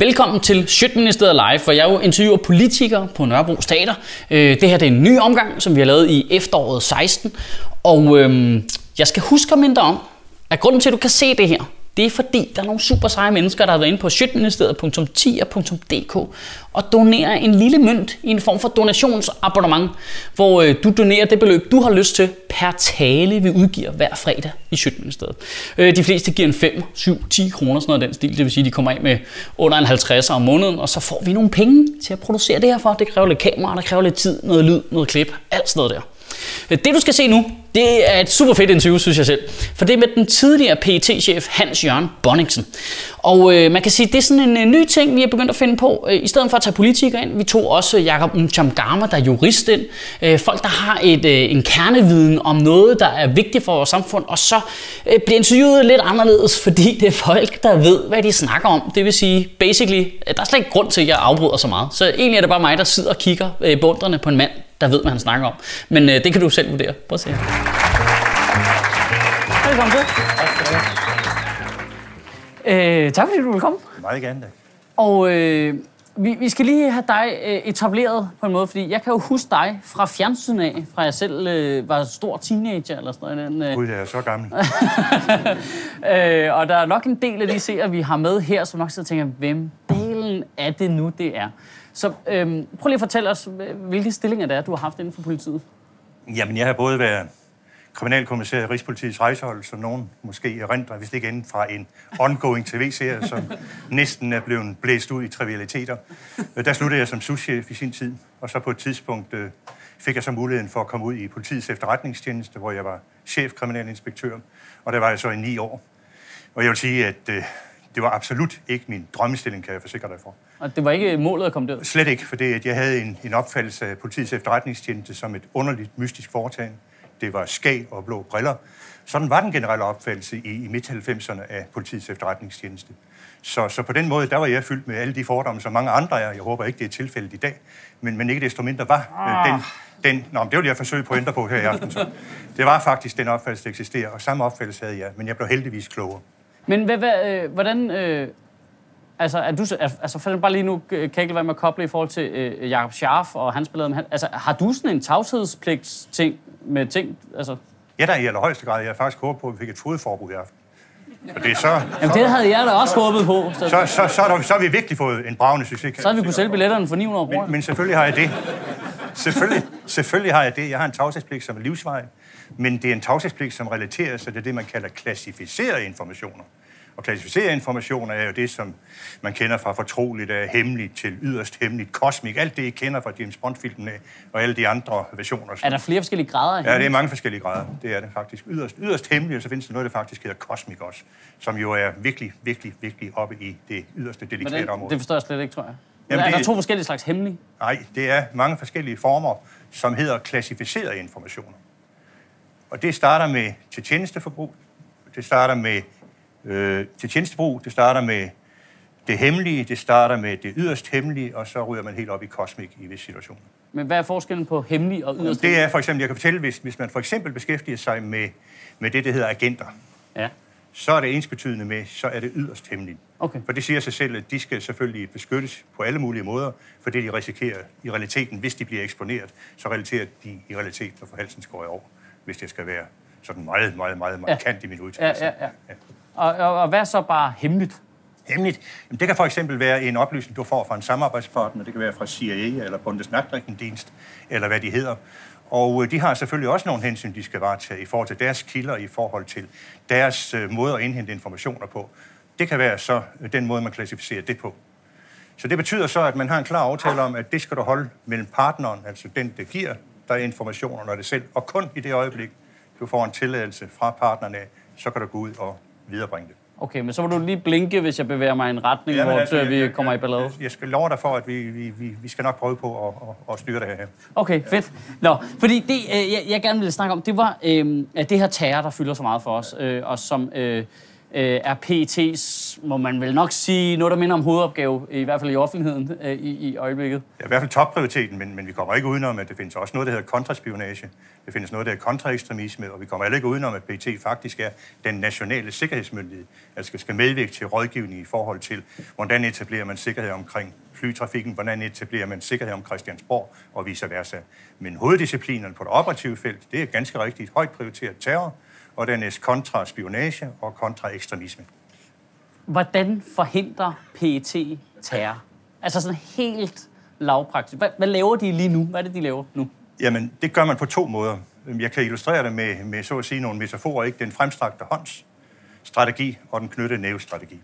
Velkommen til Sjøtministeriet Live, hvor jeg jo interviewer politikere på Nørrebro Stater. Øh, det her det er en ny omgang, som vi har lavet i efteråret 16. Og øhm, jeg skal huske at minde om, at grunden til, at du kan se det her, det er fordi, der er nogle super seje mennesker, der har været inde på sjøtministeriet.10.dk og donerer en lille mønt i en form for donationsabonnement, hvor øh, du donerer det beløb, du har lyst til per tale, vi udgiver hver fredag i Sjøtministeriet. Øh, de fleste giver en 5, 7, 10 kroner, sådan noget den stil. Det vil sige, at de kommer af med under en 50 om måneden, og så får vi nogle penge til at producere det her for. Det kræver lidt kamera, der kræver lidt tid, noget lyd, noget klip, alt sådan noget der. Det du skal se nu, det er et super fedt interview, synes jeg selv. For det er med den tidligere pet chef Hans Jørgen Bonningsen. Og øh, man kan sige, det er sådan en, øh, ny ting, vi har begyndt at finde på. Øh, I stedet for at tage politikere ind, vi tog også øh, Jakob Mchamgama, der er jurist ind. Øh, folk, der har et, øh, en kerneviden om noget, der er vigtigt for vores samfund. Og så øh, bliver interviewet lidt anderledes, fordi det er folk, der ved, hvad de snakker om. Det vil sige, basically, øh, der er slet ikke grund til, at jeg afbryder så meget. Så egentlig er det bare mig, der sidder og kigger øh, på en mand, der ved, hvad han snakker om. Men øh, det kan du selv vurdere. Prøv at se. Velkommen til. Øh, tak fordi du vil komme. Meget gerne da. Og øh, vi, vi skal lige have dig øh, etableret på en måde, fordi jeg kan jo huske dig fra fjernsynet af, fra jeg selv øh, var stor teenager eller sådan noget. Den, øh, Gud, jeg er så gammel. øh, og der er nok en del af de seere, vi har med her, som nok sidder og tænker, hvem delen er det nu, det er? Så øh, prøv lige at fortælle os, hvilke stillinger det er, du har haft inden for politiet. Jamen, jeg har både været kriminalkommissær i Rigspolitiets rejsehold, som nogen måske erindrer, hvis det ikke inden fra en ongoing tv-serie, som næsten er blevet blæst ud i trivialiteter. Der sluttede jeg som souschef i sin tid, og så på et tidspunkt øh, fik jeg så muligheden for at komme ud i politiets efterretningstjeneste, hvor jeg var chef kriminalinspektør, og der var jeg så i ni år. Og jeg vil sige, at øh, det var absolut ikke min drømmestilling, kan jeg forsikre dig for. Og det var ikke målet at komme derud? Slet ikke, for det, at jeg havde en, en opfattelse af politiets efterretningstjeneste som et underligt, mystisk foretagende. Det var skæg og blå briller. Sådan var den generelle opfattelse i, i midt-90'erne af politiets efterretningstjeneste. Så, så på den måde, der var jeg fyldt med alle de fordomme, som mange andre er. Jeg håber ikke, det er tilfældet i dag, men, men ikke desto mindre var øh, den, den... Nå, det vil jeg forsøge på at ændre på her i aften. Så. Det var faktisk den opfattelse, der eksisterer, og samme opfattelse havde jeg, men jeg blev heldigvis klogere. Men hvad, hvad, øh, hvordan... Øh, altså, er du, altså, for bare lige nu, kan jeg ikke være med at koble i forhold til øh, Jakob Scharf og hans billede. Altså, har du sådan en tavshedspligt-ting med ting? Altså... Ja, der er i allerhøjeste grad. Jeg har faktisk håbet på, at vi fik et fodforbud i aften. Og det er så, Jamen, det havde jeg da også håbet på. Så, så, så, så, er så har vi virkelig fået en bravende succes. Så har vi kunne sælge billetterne for 900 kroner. Men, men selvfølgelig har jeg det. Selvfølgelig, selvfølgelig har jeg det. Jeg har en tavshedspligt som er livsvej, men det er en tavshedspligt, som relaterer sig til det, man kalder klassificerede informationer. Og klassificere informationer er jo det, som man kender fra fortroligt af hemmeligt til yderst hemmeligt, kosmik, alt det, I kender fra James Bond-filmene og alle de andre versioner. Er der flere forskellige grader? Ja, det er mange forskellige grader. Det er det faktisk. Yderst, yderst hemmeligt, og så findes der noget, der faktisk hedder kosmik også, som jo er virkelig, virkelig, virkelig oppe i det yderste delikate område. Det forstår jeg slet ikke, tror jeg. Jamen, er der to forskellige slags hemmelige? Nej, det er mange forskellige former, som hedder klassificerede informationer. Og det starter med til tjenesteforbrug, det starter med øh, til tjenestebrug. Det starter med det hemmelige, det starter med det yderst hemmelige, og så ryger man helt op i kosmik i visse situationer. Men hvad er forskellen på hemmelig og yderst Det er for eksempel, jeg kan fortælle, hvis, hvis man for eksempel beskæftiger sig med, med det, der hedder agenter, ja. så er det ensbetydende med, så er det yderst hemmeligt. Okay. For det siger sig selv, at de skal selvfølgelig beskyttes på alle mulige måder, for det de risikerer i realiteten, hvis de bliver eksponeret, så relaterer de i realiteten få halsen skåret over, hvis det skal være sådan meget, meget, meget markant ja. i min udtalelse. Ja, ja, ja. ja. Og, og, og hvad så bare hemmeligt? Hemmeligt? Jamen, det kan for eksempel være en oplysning, du får fra en samarbejdspartner. Det kan være fra CIA eller Bundesnachrichtendienst, eller hvad de hedder. Og øh, de har selvfølgelig også nogle hensyn, de skal varetage i forhold til deres kilder, i forhold til deres øh, måde at indhente informationer på. Det kan være så øh, den måde, man klassificerer det på. Så det betyder så, at man har en klar aftale om, at det skal du holde mellem partneren, altså den, der giver dig informationerne og det selv, og kun i det øjeblik, du får en tilladelse fra partnerne, så kan du gå ud og viderebringe det. Okay, men så må du lige blinke, hvis jeg bevæger mig i en retning, ja, hvor altså, vi jeg, kommer i ballade. Jeg, skal love dig for, at vi, vi, vi, vi skal nok prøve på at, at, at styre det her. Okay, fedt. Nå, fordi det, øh, jeg, jeg gerne ville snakke om, det var øh, at det her terror, der fylder så meget for os, øh, og som... Øh, øh, er PET's, må man vel nok sige, noget, der minder om hovedopgave, i hvert fald i offentligheden øh, i, i øjeblikket. Det er i hvert fald topprioriteten, men, men vi kommer ikke udenom, at det findes også noget, der hedder kontraspionage. Det findes noget, der hedder kontraekstremisme, og vi kommer heller ikke udenom, at PET faktisk er den nationale sikkerhedsmyndighed, altså skal medvirke til rådgivning i forhold til, hvordan etablerer man sikkerhed omkring flytrafikken, hvordan etablerer man sikkerhed om Christiansborg og vice versa. Men hoveddisciplinerne på det operative felt, det er ganske rigtigt højt prioriteret terror, og dernæst kontraspionage og kontraekstremisme. Hvordan forhindrer PET terror? Altså sådan helt lavpraktisk. Hvad, hvad laver de lige nu? Hvad er det, de laver nu? Jamen, det gør man på to måder. Jeg kan illustrere det med, med så at sige nogle metaforer, ikke? Den fremstrakte hånds strategi og den knyttede nævestrategi.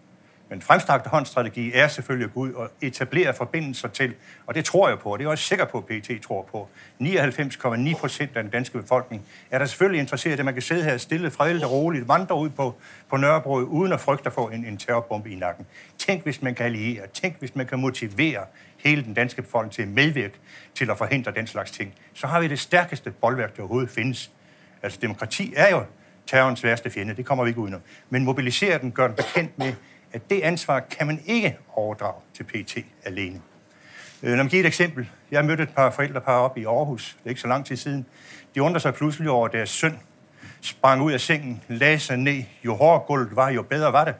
Men fremstrakte håndstrategi er selvfølgelig at gå ud og etablere forbindelser til, og det tror jeg på, og det er jeg også sikker på, at PT tror på. 99,9 procent af den danske befolkning er der selvfølgelig interesseret i, at man kan sidde her stille, fredeligt og roligt, vandre ud på, på Nørrebro, uden at frygte at få en, en terrorbombe i nakken. Tænk, hvis man kan alliere. Tænk, hvis man kan motivere hele den danske befolkning til at medvirke til at forhindre den slags ting. Så har vi det stærkeste boldværk, der overhovedet findes. Altså, demokrati er jo terrorens værste fjende. Det kommer vi ikke udenom. Men mobilisere den, gør den bekendt med, at det ansvar kan man ikke overdrage til PT alene. Øh, lad mig give et eksempel. Jeg mødte et par forældrepar op i Aarhus, det er ikke så lang tid siden. De undrer sig pludselig over, at deres søn sprang ud af sengen, lagde sig ned. Jo hårdere gulvet var, jo bedre var det.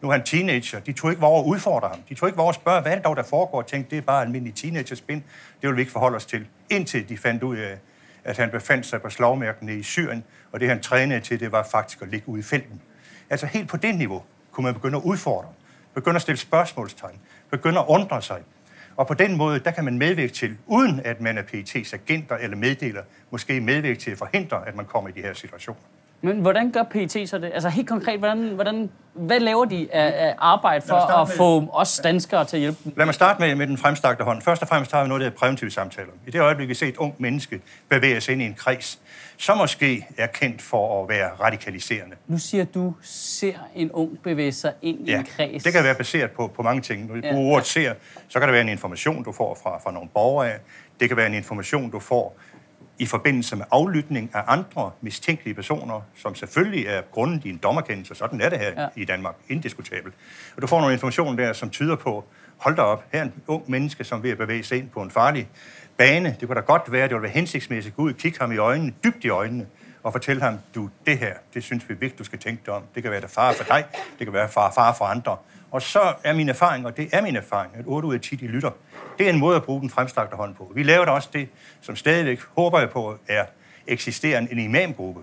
Nu er han teenager. De tog ikke over at udfordre ham. De tog ikke over at spørge, hvad er det dog, der foregår? Og tænkte, det er bare almindelig teenagerspin. Det vil vi ikke forholde os til. Indtil de fandt ud af, at han befandt sig på slagmærkene i Syrien, og det han trænede til, det var faktisk at ligge ude i felten. Altså helt på det niveau kunne man begynde at udfordre, begynde at stille spørgsmålstegn, begynde at undre sig. Og på den måde, der kan man medvirke til, uden at man er PET's agenter eller meddeler, måske medvirke til at forhindre, at man kommer i de her situationer. Men hvordan gør PET så det? Altså helt konkret, hvordan, hvordan, hvad laver de af, af arbejde for at få os danskere til at hjælpe dem? Lad mig starte med, med den fremstakte hånd. Først og fremmest har vi noget, der er præventive samtaler. I det øjeblik, vi ser et ungt menneske bevæge sig ind i en kreds, som måske er kendt for at være radikaliserende. Nu siger du, ser en ung bevæge sig ind ja, i en kreds. det kan være baseret på, på mange ting. Når du ja, ordet ser, så kan det være en information, du får fra, fra nogle borgere. Det kan være en information, du får i forbindelse med aflytning af andre mistænkelige personer, som selvfølgelig er grunden i en dommerkendelse. Sådan er det her ja. i Danmark, indiskutabelt. Og du får nogle information der, som tyder på, hold da op, her er en ung menneske, som vil bevæge sig ind på en farlig bane. Det kunne da godt være, det ville være hensigtsmæssigt at gå ud og kigge ham i øjnene, dybt i øjnene, og fortælle ham, du, det her, det synes vi er vigtigt, du skal tænke dig om. Det kan være der far for dig, det kan være far, far for andre. Og så er min erfaring, og det er min erfaring, at 8 ud af 10 de lytter. Det er en måde at bruge den fremstrakte hånd på. Vi laver da også det, som stadigvæk håber jeg på, er eksisterende en imamgruppe,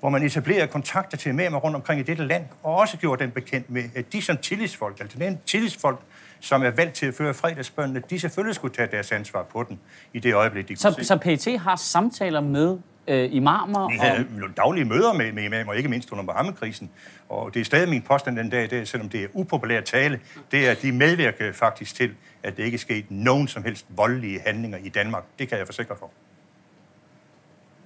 hvor man etablerer kontakter til imamer rundt omkring i dette land, og også gjorde den bekendt med, at de som tillidsfolk, altså den tillidsfolk, som er valgt til at føre fredagsbøndene, de selvfølgelig skulle tage deres ansvar på den i det øjeblik, de så, Så PET har samtaler med øh, imamer? Vi havde og... daglige møder med, med imamer, ikke mindst under Mohammed-krisen. Og det er stadig min påstand den dag, det, selvom det er upopulær tale, det er, at de medvirker faktisk til, at det ikke er sket nogen som helst voldelige handlinger i Danmark. Det kan jeg forsikre for.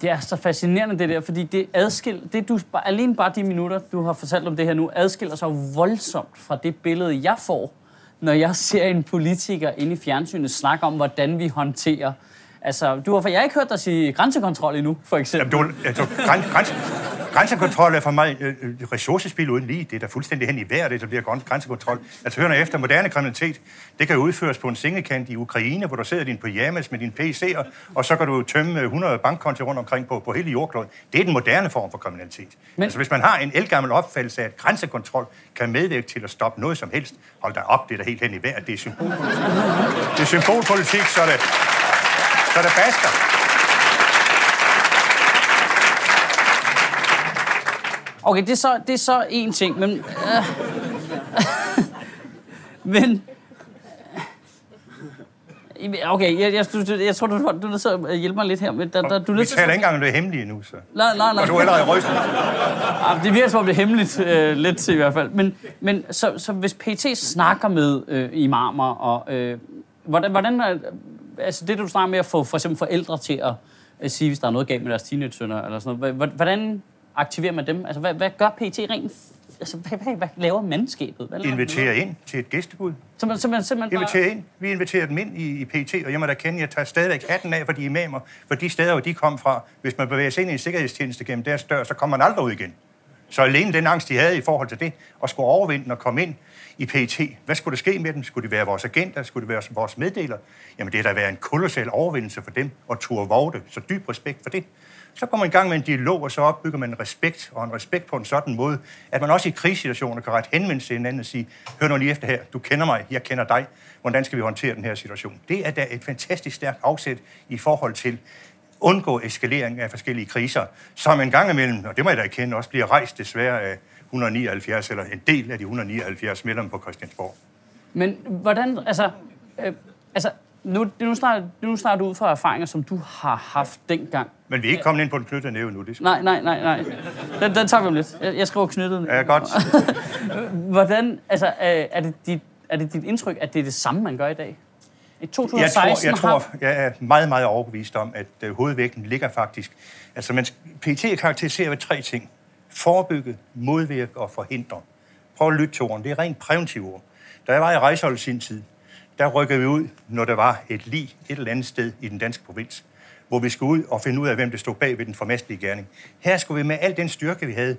Det er så fascinerende det der, fordi det adskil, det du, alene bare de minutter, du har fortalt om det her nu, adskiller sig voldsomt fra det billede, jeg får, når jeg ser en politiker inde i fjernsynet snakke om, hvordan vi håndterer Altså, du har, for jeg har ikke hørt dig sige grænsekontrol endnu, for eksempel. Jamen, du, altså, græns, græns, grænsekontrol er for mig øh, øh, ressourcespil uden lige. Det er da fuldstændig hen i vejret, det bliver grænsekontrol. Altså, hør efter moderne kriminalitet, det kan udføres på en sengekant i Ukraine, hvor du sidder din pyjamas med din PC, og, og så kan du tømme 100 bankkonti rundt omkring på, på hele jordkloden. Det er den moderne form for kriminalitet. Men... Altså, hvis man har en elgammel opfattelse af, at grænsekontrol kan medvirke til at stoppe noget som helst, hold da op, det er da helt hen i vejret. Det er symbolpolitik. Det er symbolpolitik, så det, så det basker. Okay, det er så, det er så en ting, men... Øh, men... Okay, jeg, jeg, jeg, jeg tror, du, du er nødt til at hjælpe mig lidt her. Men der, der, du Vi taler ikke engang om det er hemmeligt nu, så. Nej, nej, nej. Og du er allerede rystet. Ja, det virker som om det er hemmeligt, øh, lidt til i hvert fald. Men, men så, så hvis PT snakker med øh, imamer, og, øh, hvordan, hvordan, altså det, du snakker med at få for eksempel forældre til at, at sige, hvis der er noget galt med deres teenage-sønner, eller sådan noget, hvordan aktiverer man dem? Altså, hvad, hvad gør PT rent altså, hvad, hvad, hvad laver mandskabet? Hvad inviterer ind til et gæstebud. Så man, så man simpelthen inviterer bare... ind. Vi inviterer dem ind i, i PT, og jeg må da kende, jeg tager stadigvæk hatten af for de imamer, for de steder, hvor de kom fra. Hvis man bevæger sig ind i en sikkerhedstjeneste gennem deres dør, så kommer man aldrig ud igen. Så alene den angst, de havde i forhold til det, at skulle overvinde og komme ind i PET, hvad skulle der ske med dem? Skulle de være vores agenter? Skulle de være vores meddeler? Jamen det er da være en kolossal overvindelse for dem at turde våge det. Så dyb respekt for det. Så går man i gang med en dialog, og så opbygger man en respekt, og en respekt på en sådan måde, at man også i krigssituationer kan rette henvendelse til hinanden og sige, hør nu lige efter her, du kender mig, jeg kender dig, hvordan skal vi håndtere den her situation? Det er da et fantastisk stærkt afsæt i forhold til undgå eskalering af forskellige kriser, som en gang imellem, og det må jeg da erkende, også bliver rejst desværre af 179, eller en del af de 179 medlemmer på Christiansborg. Men hvordan, altså, øh, altså nu, nu, snakker, nu snakker du ud fra erfaringer, som du har haft dengang. Men vi er ikke kommet ind på den knyttede næve nu. Det nej, nej, nej, nej. Den, den tager vi om lidt. Jeg, jeg skriver knyttet. Ja, godt. hvordan, altså, er det, dit, er det dit indtryk, at det er det samme, man gør i dag? I 2016 jeg tror, jeg, tror, jeg er meget, meget overbevist om, at uh, hovedvægten ligger faktisk... Altså, man, PT karakteriserer ved tre ting. Forebygge, modvirke og forhindre. Prøv at lytte til ordene. Det er rent præventive ord. Da jeg var i rejsehold sin tid, der rykkede vi ud, når der var et lig et eller andet sted i den danske provins, hvor vi skulle ud og finde ud af, hvem det stod bag ved den formastelige gerning. Her skulle vi med al den styrke, vi havde,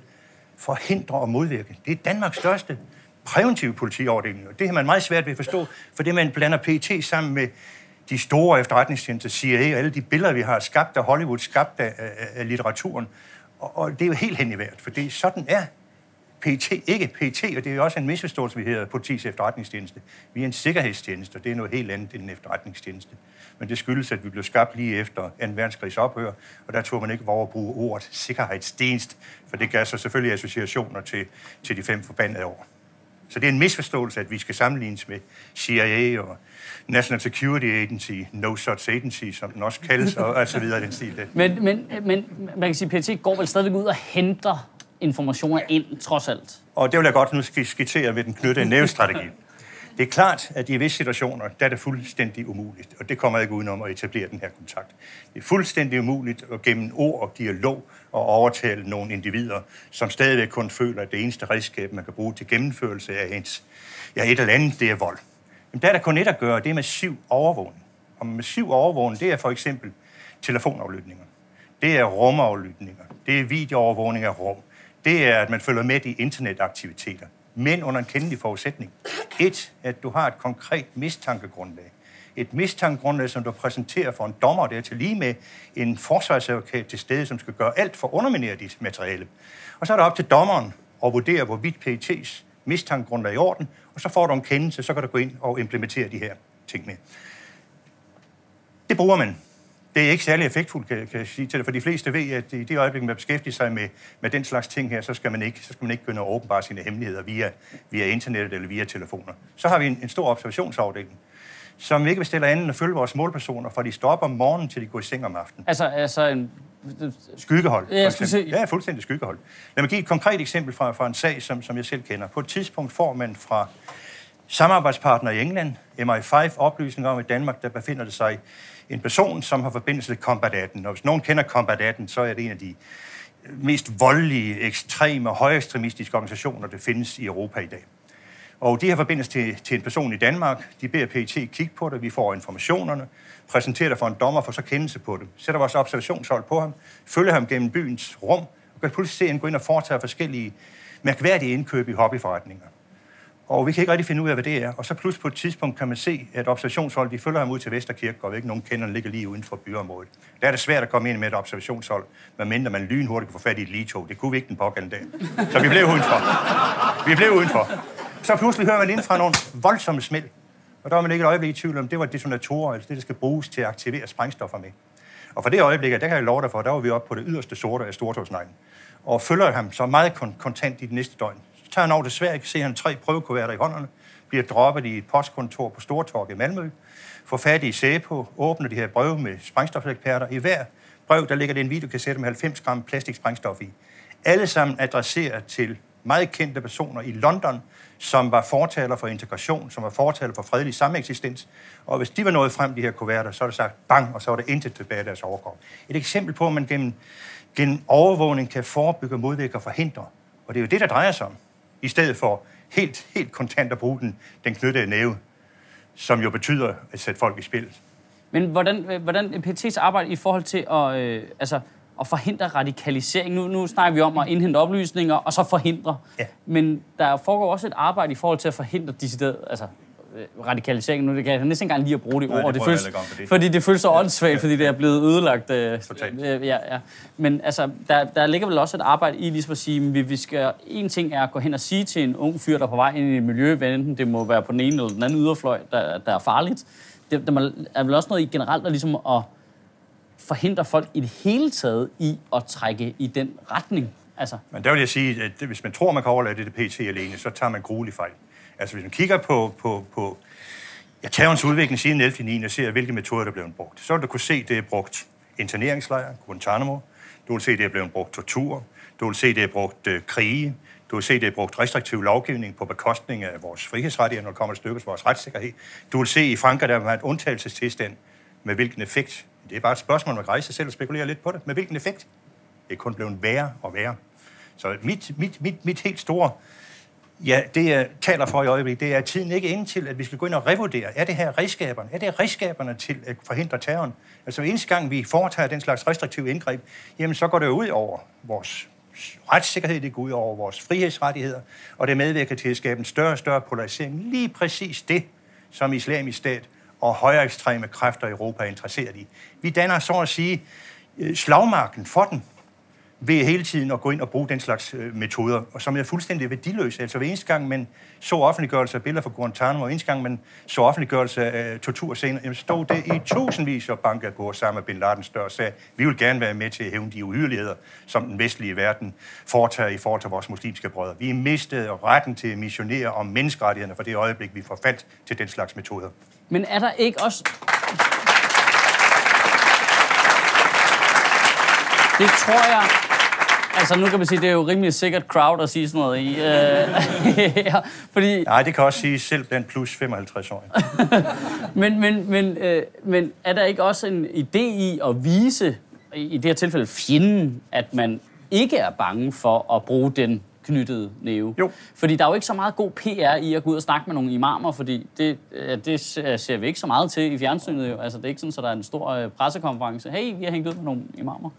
forhindre og modvirke. Det er Danmarks største præventive politiafdeling, og det har man meget svært ved at forstå, for det man blander PT sammen med de store efterretningstjenester, CIA og alle de billeder, vi har skabt af Hollywood, skabt af, af, af litteraturen. Og, og det er jo helt hen i vejret, for det, sådan er PT, ikke PT, og det er jo også en misforståelse, vi hedder politiets efterretningstjeneste. Vi er en sikkerhedstjeneste, og det er noget helt andet end en efterretningstjeneste. Men det skyldes, at vi blev skabt lige efter en verdenskrigs ophør, og der tog man ikke over at bruge ordet sikkerhedstjenest, for det gav så selvfølgelig associationer til, til de fem forbandede år. Så det er en misforståelse, at vi skal sammenlignes med CIA og National Security Agency, No Such Agency, som den også kaldes, og, og så videre den stil. Men, men, men man kan sige, at PT går vel stadig ud og henter informationer ind, trods alt. Og det vil jeg godt nu skitsere med den knyttede nævestrategi. Det er klart, at i visse situationer, der er det fuldstændig umuligt, og det kommer ikke udenom at etablere den her kontakt. Det er fuldstændig umuligt at gennem ord og dialog og overtale nogle individer, som stadigvæk kun føler, at det eneste redskab, man kan bruge til gennemførelse af ens, ja, et eller andet, det er vold. Men der er der kun et at gøre, det er massiv overvågning. Og massiv overvågning, det er for eksempel telefonaflytninger. Det er rumaflytninger. Det er videoovervågning af rum det er, at man følger med i internetaktiviteter, men under en kendelig forudsætning. Et, at du har et konkret mistankegrundlag. Et mistankegrundlag, som du præsenterer for en dommer, der til lige med en forsvarsadvokat til stede, som skal gøre alt for at underminere dit materiale. Og så er det op til dommeren at vurdere, hvorvidt PET's mistankegrundlag er i orden, og så får du en kendelse, så kan du gå ind og implementere de her ting med. Det bruger man det er ikke særlig effektfuldt, kan, kan jeg sige til det, for de fleste ved, at i det øjeblik, man beskæftiger sig med, med den slags ting her, så skal man ikke, så skal man ikke begynde at åbenbare sine hemmeligheder via, via internettet eller via telefoner. Så har vi en, en stor observationsafdeling, som ikke bestiller andet end at følge vores målpersoner, fra de står op om morgenen, til de går i seng om aftenen. Altså, altså en... Skyggehold. Ja, jeg se. Ja, fuldstændig skyggehold. Lad mig give et konkret eksempel fra, fra en sag, som, som jeg selv kender. På et tidspunkt får man fra samarbejdspartner i England, MI5, oplysninger om, at i Danmark der befinder det sig en person, som har forbindelse til Combat 18. Og hvis nogen kender Combat 18, så er det en af de mest voldelige, ekstreme højekstremistiske organisationer, der findes i Europa i dag. Og de har forbindelse til, til en person i Danmark. De beder PET kigge på det. Vi får informationerne, præsenterer det for en dommer, for så kendelse på det. Sætter vores observationshold på ham, følger ham gennem byens rum, og kan pludselig se, at han går ind og foretager forskellige mærkværdige indkøb i hobbyforretninger. Og vi kan ikke rigtig finde ud af, hvad det er. Og så pludselig på et tidspunkt kan man se, at observationshold, de følger ham ud til Vesterkirke, og ikke nogen kender, ligger lige uden for byområdet. Der er det svært at komme ind med et observationshold, medmindre man lynhurtigt kan få fat i et ligetog. Det kunne vi ikke den pågældende dag. Så vi blev udenfor. Vi blev udenfor. Så pludselig hører man ind fra nogle voldsomme smæld. Og der var man ikke et øjeblik i tvivl om, det var detonatorer, altså det, der skal bruges til at aktivere sprængstoffer med. Og for det øjeblik, der kan jeg love dig for, der var vi oppe på det yderste sorte af Stortogsneglen. Og følger ham så meget kontant i det næste døgn tager han over til Sverige, ser han tre prøvekuverter i hånderne, bliver droppet i et postkontor på Stortorg i Malmø, får fat i SEPO, åbner de her brev med sprængstofeksperter. I hver brev, der ligger det en videokassette med 90 gram plastiksprængstof i. Alle sammen adresseret til meget kendte personer i London, som var fortaler for integration, som var fortaler for fredelig sameksistens. Og hvis de var nået frem, de her kuverter, så er det sagt bang, og så var det intet tilbage af deres overgår. Et eksempel på, at man gennem, gennem overvågning kan forebygge, modvirke og forhindre. Og det er jo det, der drejer sig om i stedet for helt, helt kontant at bruge den, den knyttede næve, som jo betyder at sætte folk i spil. Men hvordan, hvordan PT's arbejde i forhold til at, øh, altså, at forhindre radikalisering. Nu, nu snakker vi om at indhente oplysninger, og så forhindre. Ja. Men der foregår også et arbejde i forhold til at forhindre decideret, altså øh, radikalisering. Nu det kan jeg næsten ikke engang lige at bruge det Nej, ord, det det føles, fordi- fordi det føles så åndssvagt, fordi det er blevet ødelagt. Øh, øh, ja, ja. Men altså, der, der ligger vel også et arbejde i ligesom at sige, vi, vi skal, en ting er at gå hen og sige til en ung fyr, der er på vej ind i et miljø, hvad enten det må være på den ene eller den anden yderfløj, der, der er farligt. Det, der er vel også noget i generelt at, ligesom at forhindre folk i det hele taget i at trække i den retning. Altså, Men der vil jeg sige, at hvis man tror, man kan overlade det til PT alene, så tager man gruelig fejl. Altså hvis man kigger på, på, på ja, terrorens udvikling siden 11. 9. og ser, hvilke metoder, der blev brugt, så vil du kunne se, at det er brugt interneringslejre, Guantanamo. Du vil se, at det er blevet brugt tortur. Du vil se, at det er brugt øh, krige. Du vil se, at det er brugt restriktiv lovgivning på bekostning af vores frihedsrettigheder, når det kommer til stykkes vores retssikkerhed. Du vil se i Frankrig, der har et undtagelsestilstand. Med hvilken effekt? Det er bare et spørgsmål, man kan rejse sig selv og spekulere lidt på det. Med hvilken effekt? Det er kun blevet værre og værre. Så mit, mit, mit, mit helt store, ja, det jeg taler for i øjeblikket, det er at tiden ikke inde til, at vi skal gå ind og revurdere. Er det her redskaberne? Er det redskaberne til at forhindre terroren? Altså hver eneste gang vi foretager den slags restriktive indgreb, jamen så går det jo ud over vores retssikkerhed, det går ud over vores frihedsrettigheder, og det medvirker til at skabe en større og større polarisering. Lige præcis det, som islamisk stat og højere ekstreme kræfter i Europa er interesseret i. Vi danner så at sige øh, slagmarken for den, ved hele tiden at gå ind og bruge den slags øh, metoder, og som er fuldstændig værdiløse. Altså hver eneste gang, man så offentliggørelse af billeder fra Guantanamo, og eneste gang, man så offentliggørelse af øh, torturscener, jamen stod det i tusindvis af banker på Osama Bin Ladens dør og sagde, vi vil gerne være med til at hævne de uhyreligheder, som den vestlige verden foretager i forhold til vores muslimske brødre. Vi mistede retten til at missionere om menneskerettighederne for det øjeblik, vi forfaldt til den slags metoder. men er der ikke også... Det tror jeg... Altså, nu kan man sige, det er jo rimelig sikkert crowd at sige sådan noget i. Øh, ja, fordi, Nej, det kan også sige selv blandt plus 55 år. men, men, men, øh, men er der ikke også en idé i at vise, i det her tilfælde fjenden, at man ikke er bange for at bruge den knyttede næve? Jo. Fordi der er jo ikke så meget god PR i at gå ud og snakke med nogle imamer, fordi det, det ser vi ikke så meget til i fjernsynet. Jo. Altså, det er ikke sådan, at der er en stor øh, pressekonference. Hey, vi har hængt ud med nogle imamer.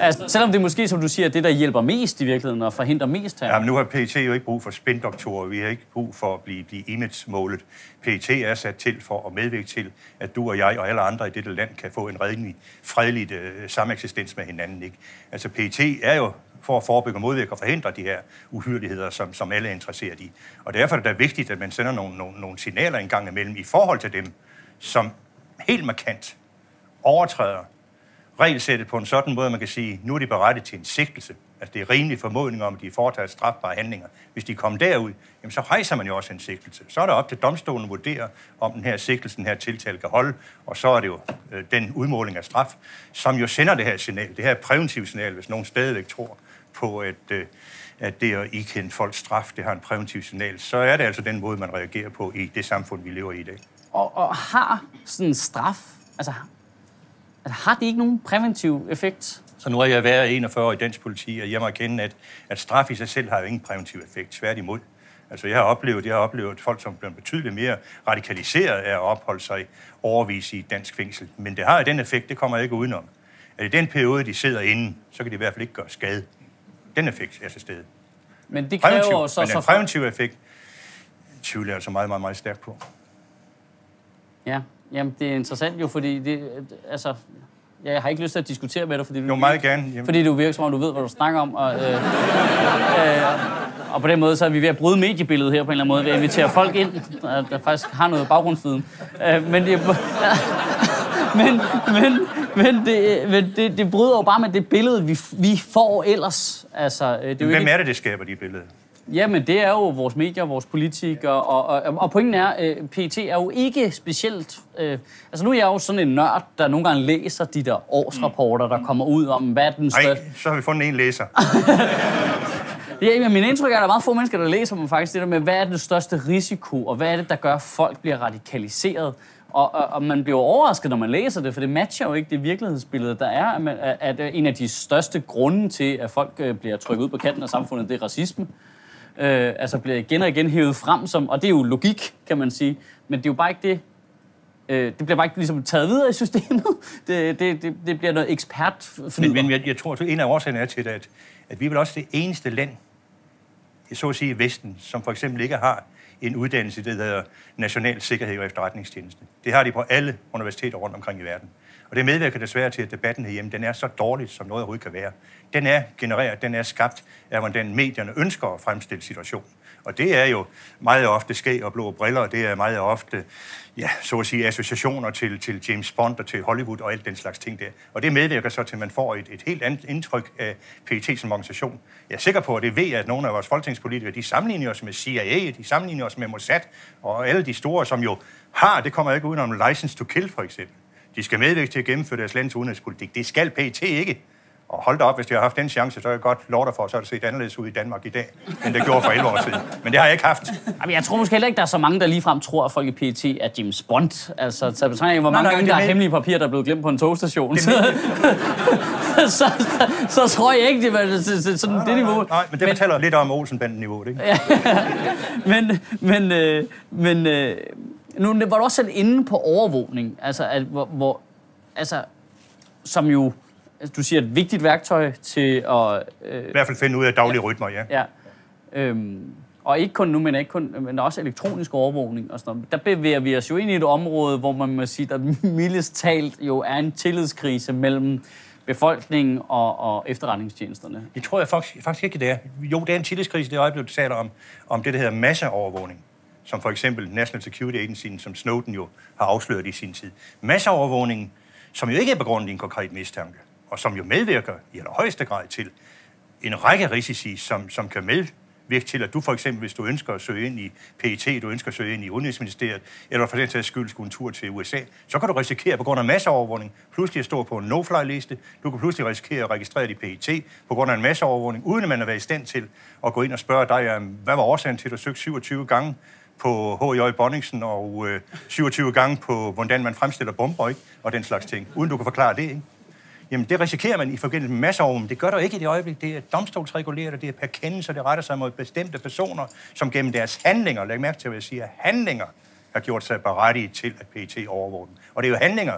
Altså, selvom det er måske, som du siger, det, der hjælper mest i virkeligheden og forhindrer mest her. Jamen, nu har PET jo ikke brug for spindoktorer. Vi har ikke brug for at blive, blive image-målet. PET er sat til for at medvirke til, at du og jeg og alle andre i dette land kan få en redelig, fredelig øh, sameksistens med hinanden. Ikke? Altså, PET er jo for at forebygge, modvirke og forhindre de her uhyreligheder, som, som alle er interesseret i. Og derfor er det da vigtigt, at man sender nogle, nogle, nogle signaler en gang imellem i forhold til dem, som helt markant overtræder regelsættet på en sådan måde, at man kan sige, nu er de berettet til en sigtelse. Altså det er rimelig formodning om, at de foretager strafbare handlinger. Hvis de kommer derud, jamen så rejser man jo også en sigtelse. Så er det op til domstolen at vurdere, om den her sigtelse, den her tiltale kan holde, og så er det jo øh, den udmåling af straf, som jo sender det her signal, det her præventive signal, hvis nogen stadigvæk tror på, at, øh, at det at ikende folks straf, det har en præventiv signal, så er det altså den måde, man reagerer på i det samfund, vi lever i i dag. Og, og har sådan en straf, altså, altså har det ikke nogen præventiv effekt? Så nu har jeg været 41 år i dansk politi, og jeg må erkende, at, at straf i sig selv har jo ingen præventiv effekt. Tværtimod. Altså, jeg har oplevet, jeg har oplevet folk, som bliver betydeligt mere radikaliseret af at opholde sig overvis i dansk fængsel. Men det har den effekt, det kommer jeg ikke udenom. At i den periode, de sidder inde, så kan de i hvert fald ikke gøre skade. Den effekt er til stede. Men det kræver Præventiv, så... men den præventive effekt tvivler jeg altså meget, meget, meget stærkt på. Ja, jamen det er interessant jo, fordi det, altså, jeg har ikke lyst til at diskutere med dig, fordi du, Jo, meget gerne. Jamen, fordi du virker som om, du ved, hvad du snakker om. Og, øh, øh, og på den måde, så er vi ved at bryde mediebilledet her på en eller anden måde, ved at invitere folk ind, der, der faktisk har noget baggrundsviden. Øh, men det, men, men, men, det, men det, det bryder jo bare med det billede, vi, vi får ellers. Altså, øh, det er jo Hvem ikke, er det, det skaber de billeder? Jamen, det er jo vores medier, vores politikere, og, og, og pointen er, øh, PET er jo ikke specielt... Øh, altså, nu er jeg jo sådan en nørd, der nogle gange læser de der årsrapporter, der kommer ud om, hvad den Nej, største... så har vi fundet en læser. Ja, men min indtryk er, at der er meget få mennesker, der læser dem faktisk det der med, hvad er den største risiko, og hvad er det, der gør, at folk bliver radikaliseret. Og, og, og man bliver overrasket, når man læser det, for det matcher jo ikke det virkelighedsbillede, der er, at, at en af de største grunde til, at folk øh, bliver trykket ud på kanten af samfundet, det er racisme. Øh, altså bliver igen og igen hævet frem som, og det er jo logik, kan man sige, men det er jo bare ikke det, Øh, det bliver bare ikke ligesom taget videre i systemet. Det, det, det, det bliver noget ekspert Men, men jeg, jeg tror, at en af årsagerne er til, at, at vi er vel også det eneste land, så at sige i Vesten, som for eksempel ikke har en uddannelse, der hedder National Sikkerhed og Efterretningstjeneste. Det har de på alle universiteter rundt omkring i verden. Og det medvirker desværre til, at debatten herhjemme den er så dårlig, som noget overhovedet kan være. Den er genereret, den er skabt af, hvordan medierne ønsker at fremstille situationen. Og det er jo meget ofte ske og blå briller, det er meget ofte, ja, så at sige, associationer til, til James Bond og til Hollywood og alt den slags ting der. Og det medvirker så til, at man får et, et helt andet indtryk af PET som organisation. Jeg er sikker på, at det ved, at nogle af vores folketingspolitikere, de sammenligner os med CIA, de sammenligner os med Mossad, og alle de store, som jo har, det kommer ikke udenom license to kill for eksempel. De skal medvirke til at gennemføre deres lands udenrigspolitik. Det skal PET ikke. Og hold da op, hvis de har haft den chance, så er jeg godt lov dig for, så har det set anderledes ud i Danmark i dag, end det gjorde for 11 år siden. Men det har jeg ikke haft. Jamen, jeg tror måske heller ikke, der er så mange, der ligefrem tror, at folk i PET er James Bond. Altså, så betegner hvor mange gange der er hemmelige papirer, der er blevet glemt på en togstation. Så, så, så, så, tror jeg ikke, det var sådan nej, det niveau. Nej, nej, men det fortæller men, lidt om Olsenbanden-niveauet, ikke? Men, men, øh, men øh, nu var du også selv inde på overvågning, altså, at, hvor, hvor, altså, som jo du siger, et vigtigt værktøj til at... Øh, I hvert fald finde ud af daglige ja, rytmer, ja. ja. Øhm, og ikke kun nu, men, ikke kun, men også elektronisk overvågning og sådan noget. Der bevæger vi os jo ind i et område, hvor man må sige, der mildest talt jo er en tillidskrise mellem befolkningen og, og efterretningstjenesterne. Det tror jeg faktisk, faktisk ikke, det er. Jo, det er en tillidskrise, det øjeblik, du taler om, om det, der hedder masseovervågning som for eksempel National Security Agency, som Snowden jo har afsløret i sin tid. Masseovervågningen, som jo ikke er begrundet i en konkret mistanke, og som jo medvirker i allerhøjeste grad til en række risici, som, som kan medvirke til, at du for eksempel, hvis du ønsker at søge ind i PET, du ønsker at søge ind i Udenrigsministeriet, eller for den sags skyld skulle en tur til USA, så kan du risikere på grund af masseovervågning pludselig at stå på en no-fly-liste. Du kan pludselig risikere at registrere i PET på grund af en masseovervågning, uden at man er været i stand til at gå ind og spørge dig, hvad var årsagen til, at du søgte 27 gange på H.J. Bonningsen og øh, 27 gange på, hvordan man fremstiller bomber, ikke? og den slags ting, uden du kan forklare det. Ikke? Jamen, det risikerer man i forbindelse med masseoven. Det gør der ikke i det øjeblik. Det er domstolsreguleret, det er per kendelse, det retter sig mod bestemte personer, som gennem deres handlinger, læg mærke til, hvad jeg siger, handlinger, har gjort sig berettiget til, at PT overvåger dem. Og det er jo handlinger,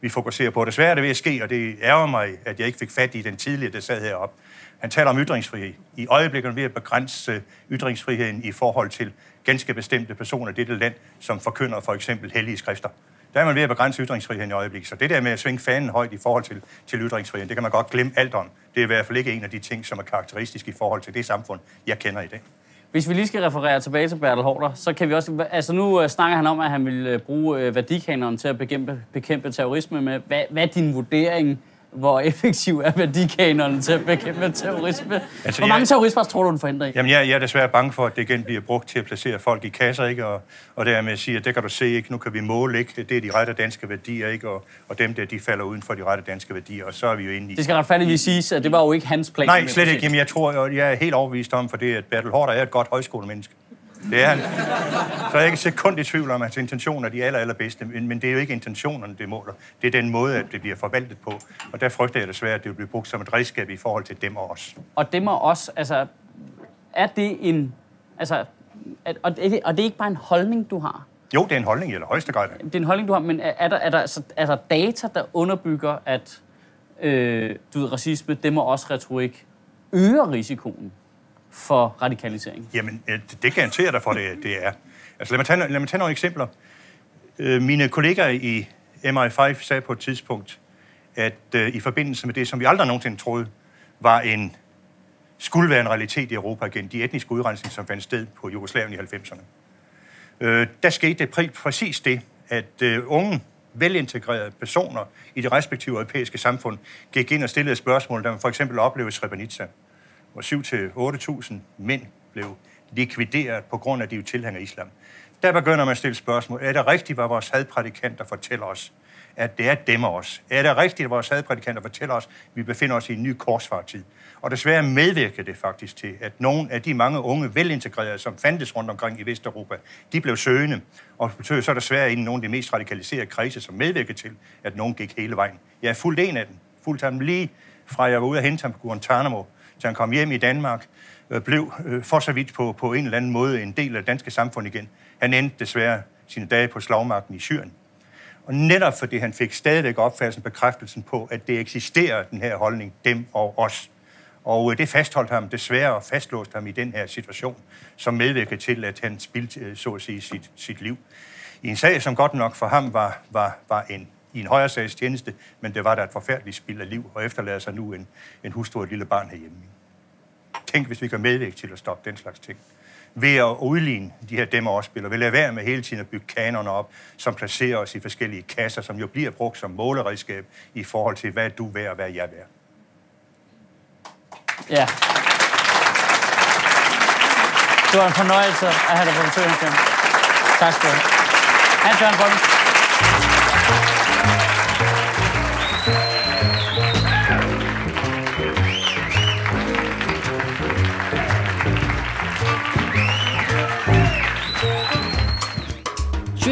vi fokuserer på. Desværre er det ved at ske, og det ærger mig, at jeg ikke fik fat i den tidligere, der sad heroppe. Han taler om ytringsfrihed. I øjeblikket ved at begrænse øh, ytringsfriheden i forhold til ganske bestemte personer i dette land, som forkynder for eksempel hellige skrifter der er man ved at begrænse ytringsfriheden i øjeblikket. Så det der med at svinge fanen højt i forhold til, til ytringsfriheden, det kan man godt glemme alt om. Det er i hvert fald ikke en af de ting, som er karakteristisk i forhold til det samfund, jeg kender i dag. Hvis vi lige skal referere tilbage til Bertel Hårder, så kan vi også... Altså nu øh, snakker han om, at han vil øh, bruge øh, værdikanonen til at bekæmpe, bekæmpe terrorisme med. Hvad, hvad er din vurdering hvor effektiv er værdikanonen til at bekæmpe terrorisme? Altså, hvor mange jeg, terrorister tror du, den forhindrer i? Jamen, jeg, jeg er desværre bange for, at det igen bliver brugt til at placere folk i kasser, ikke? Og, og dermed sige, at det kan du se, ikke? nu kan vi måle, ikke? det er de rette danske værdier, ikke? Og, og dem der, de falder uden for de rette danske værdier, og så er vi jo inde i... Det skal retfærdigvis siges, at det var jo ikke hans plan. Nej, slet ikke. Jamen, jeg tror, jeg er helt overbevist om, for det, at Bertel Hårder er et godt højskolemenneske. Det er han. Så er jeg ikke sekund i tvivl om, at hans intentioner er de aller, allerbedste, men, men det er jo ikke intentionerne, det måler. Det er den måde, at det bliver forvaltet på. Og der frygter jeg desværre, at det vil blive brugt som et redskab i forhold til dem og os. Og dem og os, altså, er det en... Altså, at, og, det, og det er ikke bare en holdning, du har? Jo, det er en holdning i allerhøjeste grad. Det er en holdning, du har, men er, er, der, er, der, altså, er der data, der underbygger, at øh, du ved, racisme, dem og os retorik øger risikoen for radikalisering? Jamen, øh, det garanterer dig for, det, det er. Altså, lad mig tage, lad mig tage nogle eksempler. Øh, mine kollegaer i MI5 sagde på et tidspunkt, at øh, i forbindelse med det, som vi aldrig nogensinde troede, var en skulle være en realitet i Europa igen, de etniske udrensninger, som fandt sted på Jugoslavien i 90'erne. Øh, der skete det præcis det, at øh, unge, velintegrerede personer i de respektive europæiske samfund gik ind og stillede spørgsmål, der man for eksempel oplevede Srebrenica hvor 7-8.000 mænd blev likvideret på grund af, at de er tilhænger islam. Der begynder man at stille spørgsmål. Er det rigtigt, hvad vores hadprædikanter fortæller os? At det er dem os? Er det rigtigt, at vores hadprædikanter fortæller os, at vi befinder os i en ny korsfartid? Og desværre medvirker det faktisk til, at nogle af de mange unge velintegrerede, som fandtes rundt omkring i Vesteuropa, de blev søgende, og betød så desværre ind i nogle af de mest radikaliserede kredse, som medvirker til, at nogen gik hele vejen. Jeg er fuldt en af dem. Fuldt ham lige fra jeg var ude at hente ham på Guantanamo, så han kom hjem i Danmark, øh, blev øh, for så vidt på, på en eller anden måde en del af det danske samfund igen. Han endte desværre sine dage på slagmarken i Syrien. Og netop fordi han fik stadigvæk opfattelsen bekræftelsen på, at det eksisterer, den her holdning, dem og os. Og øh, det fastholdt ham desværre og fastlåste ham i den her situation, som medvirkede til, at han spildte, så at sige, sit, sit liv. I en sag, som godt nok for ham var, var, var en, i en højere sags tjeneste, men det var da et forfærdeligt spild af liv, og efterlader sig nu en, en hustru og et lille barn herhjemme. Tænk, hvis vi kan medvirke til at stoppe den slags ting ved at udligne de her dem og spillere, vil lade være med hele tiden at bygge kanoner op, som placerer os i forskellige kasser, som jo bliver brugt som måleredskab i forhold til, hvad er du værd og hvad er jeg værd. Ja. Det var en fornøjelse at have dig på besøg, Tak skal du have. Hans Jørgen